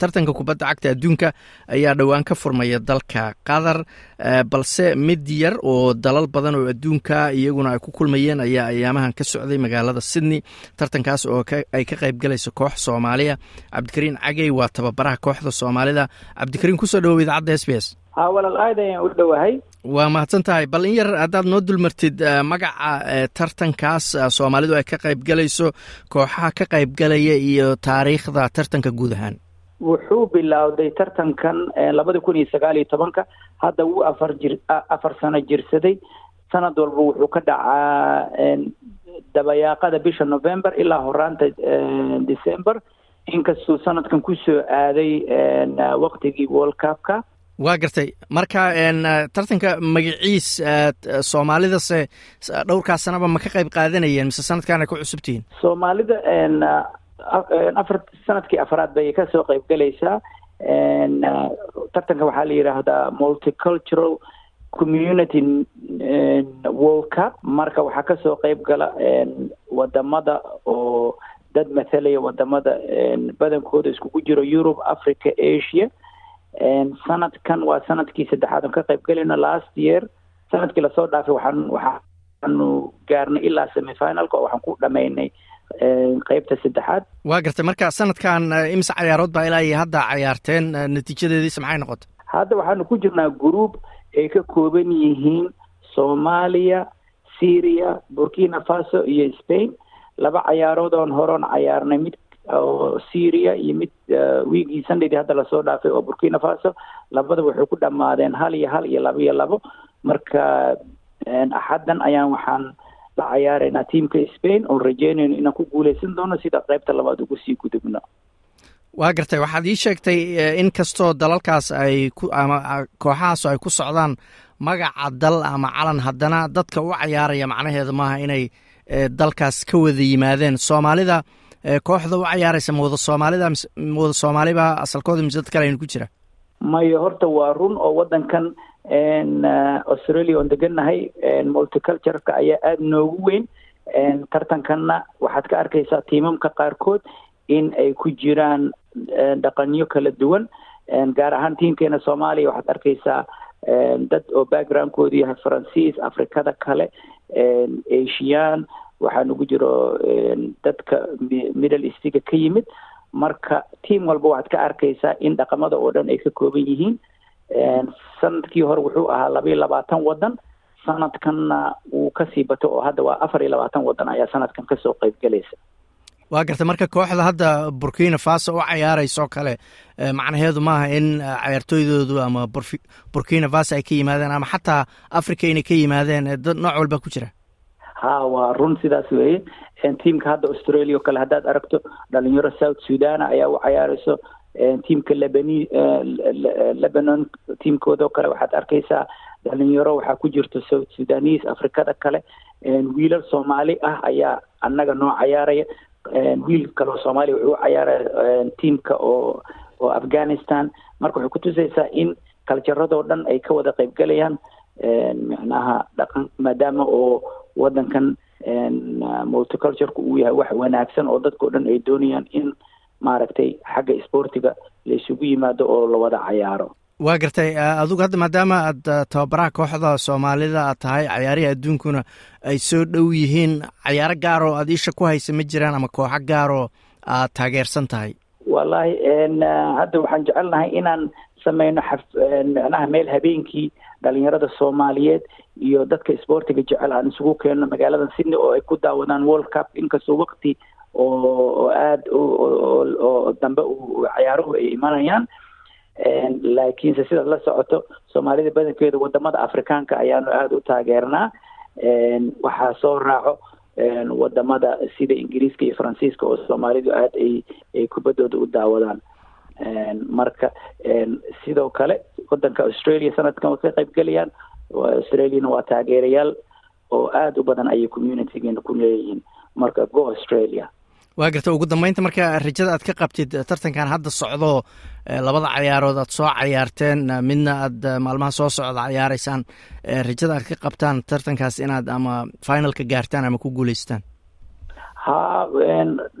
tartanka kubadda cagta adduunka ayaa dhowaan ka furmaya dalka qatar balse mid yar oo dalal badan oo adduunka iyaguna ay ku kulmayeen ayaa ayaamahan ka socday magaalada sydney. Tartankaas oo ay ka qayb galayso koox soomaaliya. Cabdikariin cagey waa tababaraha kooxda soomaalida. Cabdikariin ku soo dhawow idaacadda s b s walaal aad ayaan u dhowahay waa mahadsan tahay. Bal in yar haddaad noo dulmartid magaca tartankaas soomaalidu ay ka qayb galayso kooxaha ka qayb galaya iyo taariikhda tartanka guud ahaan wuxuu bilowday tartankan labada kun iyo sagaal iyo tobanka. Hadda wuu afar jir afar sano jirsaday. Sanad walba wuxuu ka dhacaa dabayaaqada bisha november ilaa horaanta december. Inkastuu sanadkan ku soo aaday waktigii world cupka. Waa gartay. Marka tartanka magaciis soomaalidase dhowrkaas sanaba ma ka qayb qaadanayeen mise sanadkan ay ku cusubtihiin soomaalida afar sannadkii afraad bay ka soo qayb galaysaa tartanka waxaa la yidhaahdaa multicultural community world cup. Marka waxaa ka soo qayb gala waddamada oo dad mathalaya waddamada badankooda iskugu jiro europe africa asia. Sanadkan waa sannadkii saddexaad on ka qayb galayno last year. Sanadkii la soo dhaafay waxaan waxaanu gaarnay ilaa semifinalka oo waxaan ku dhamaynay qeybta saddexaad. Waa gartay marka sanadkan imise cayaarood baa ilaa iyo hadda cayaarteen natiijadeediisa maxay noqotay? Hadda waxaanu ku jirnaa group ay ka kooban yihiin soomaaliya syria burkina faso iyo spain. Laba cayaarood oon horoon cayaarnay mid oo syria iyo mid wiigii sundaydii hadda la soo dhaafay oo burkina faso. Labada waxay ku dhammaadeen hal iyo hal iyo laba iyo labo. Marka axaddan ayaan waxaan la cayaaraynaa tiamka spain oon rajeynayno inaan ku guuleysan doono sida qaybta labaad ugu sii gudubno waa gartay waxaad ii sheegtay in kastoo dalalkaas ay ku ama kooxahaas ay ku socdaan magaca dal ama calan haddana dadka u cayaaraya macnaheedu maaha inay dalkaas ka wada yimaadeen. Soomaalida kooxda u cayaaraysa ma wada soomaalida ma wada soomaaliba asalkooda mise dad kale aynu ku jira. Mayo horta waa run oo waddankan australia oon degannahay multicultureka ayaa aada noogu weyn. Tartankanna waxaad ka arkaysaa tiimamka qaarkood in ay ku jiraan dhaqanyo kala duwan. Gaar ahaan tiimkeena soomaaliya waxaad arkaysaa dad oo backgroundkoodu yahay faransiis afrikada kale asian waxaa nagu jiro dadka middle eastiga ka yimid. Marka tiam walba waxaad ka arkaysaa in dhaqamada oo dhan ay ka kooban yihiin sannadkii hore wuxuu ahaa laba iyo labaatan waddan. Sanadkanna wuu ka sii bato oo hadda waa afar iyo labaatan waddan ayaa sanadkan ka soo qayb galaysa. Waa gartay marka kooxda hadda burkina faso u cayaarayso kale macnaheedu maaha in cayaartooydoodu ama burkina faso ay ka yimaadeen ama xataa africa inay ka yimaadeen dad nooc walba ku jira? Ha waa run sidaas weeye. Tiamka hadda australia oo kale haddaad aragto dhalinyaro south sudan ayaa u cayaarayso tiamka lebani lebanon tiamkooda oo kale waxaad arkaysaa dhalinyaro waxaa ku jirto south sudanese afrikada kale. Wiilal soomaali ah ayaa annaga noo cayaaraya. Wiil kaleo soomaaliya wuxuu u cayaaraya tiamka oo oo afghanistan. Marka waxay kutusaysaa in kaljaradoo dhan ay ka wada qayb galayaan micnaha dhaqan maadaama oo waddankan multicultureka uu yahay wax wanaagsan oo dadkao dhan ay doonayaan in maaragtay xagga isboortiga la isugu yimaado oo la wada cayaaro. Waa gartay adugu hadda maadaama aad tababaraha kooxda soomaalida aad tahay cayaarihii adduunkuna ay soo dhow yihiin cayaaro gaaroo aad isha ku haysa ma jiraan ama kooxo gaaroo aad taageersan tahay? Wallahi hadda waxaan jecelnahay inaan sameyno xaf micnaha meel habeenkii dhalinyarada soomaaliyeed iyo dadka isboortiga jecel aan isugu keenno magaalada sydney oo ay ku daawadaan world cup. Inkastoo wakti oo aada oo dambe cayaaruhu ay imanayaan. Laakiinse sidaad la socoto soomaalida badankeeda waddamada afrikaanka ayaanu aada u taageernaa. Waxaa soo raaco waddamada sida ingiriiska iyo faransiiska oo soomaalidu aada ay ay kubaddooda u daawadaan. Marka sidoo kale wadanka australia sanadkan way ka qayb gelayaan australiana waa taageerayaal oo aada u badan ayay communitygeena ku leeyihiin. Marka go australia waa garta ugu dambeynta marka rajada aad ka qabtid tartankan hadda socdo labada cayaarood aad soo cayaarteen midna aad maalmaha soo socda cayaareysaan rajada aad ka qabtaan tartankaas inaad ama finalka gaartaan ama ku guuleystaan? Ha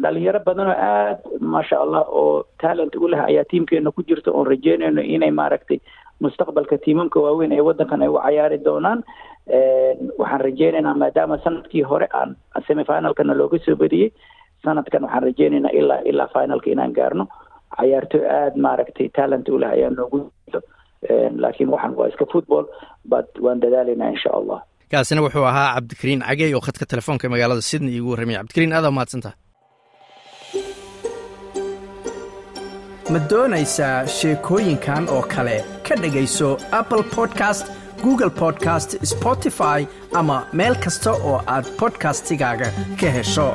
dhalinyaro badan oo aad maasha allah oo talent u leh ayaa tiimkeena ku jirta oon rajeynayno inay maaragtay mustaqbalka tiimamka waaweyn ee waddankan ay u cayaari doonaan. Waxaan rajeynaynaa maadaama sannadkii hore aan semifinalkana looga soo badiyey sanadkan waxaan rajeynaynaa ilaa ilaa finalka inaan gaarno. Cayaartooy aada maaragtay talent u leh ayaa noogu jirto. Laakiin waxaan waa iska football but waan dadaalaynaa insha allah. Kaasina wuxuu ahaa cabdikariin cagey oo khadka telefoonka magaalada sydney igu warramaya cabdikariin aada mahadsantaha ma doonaysaa sheekooyinkan oo kale? Ka dhegayso apple podcast google podcast spotify ama meel kasta oo aad podcastigaaga ka hesho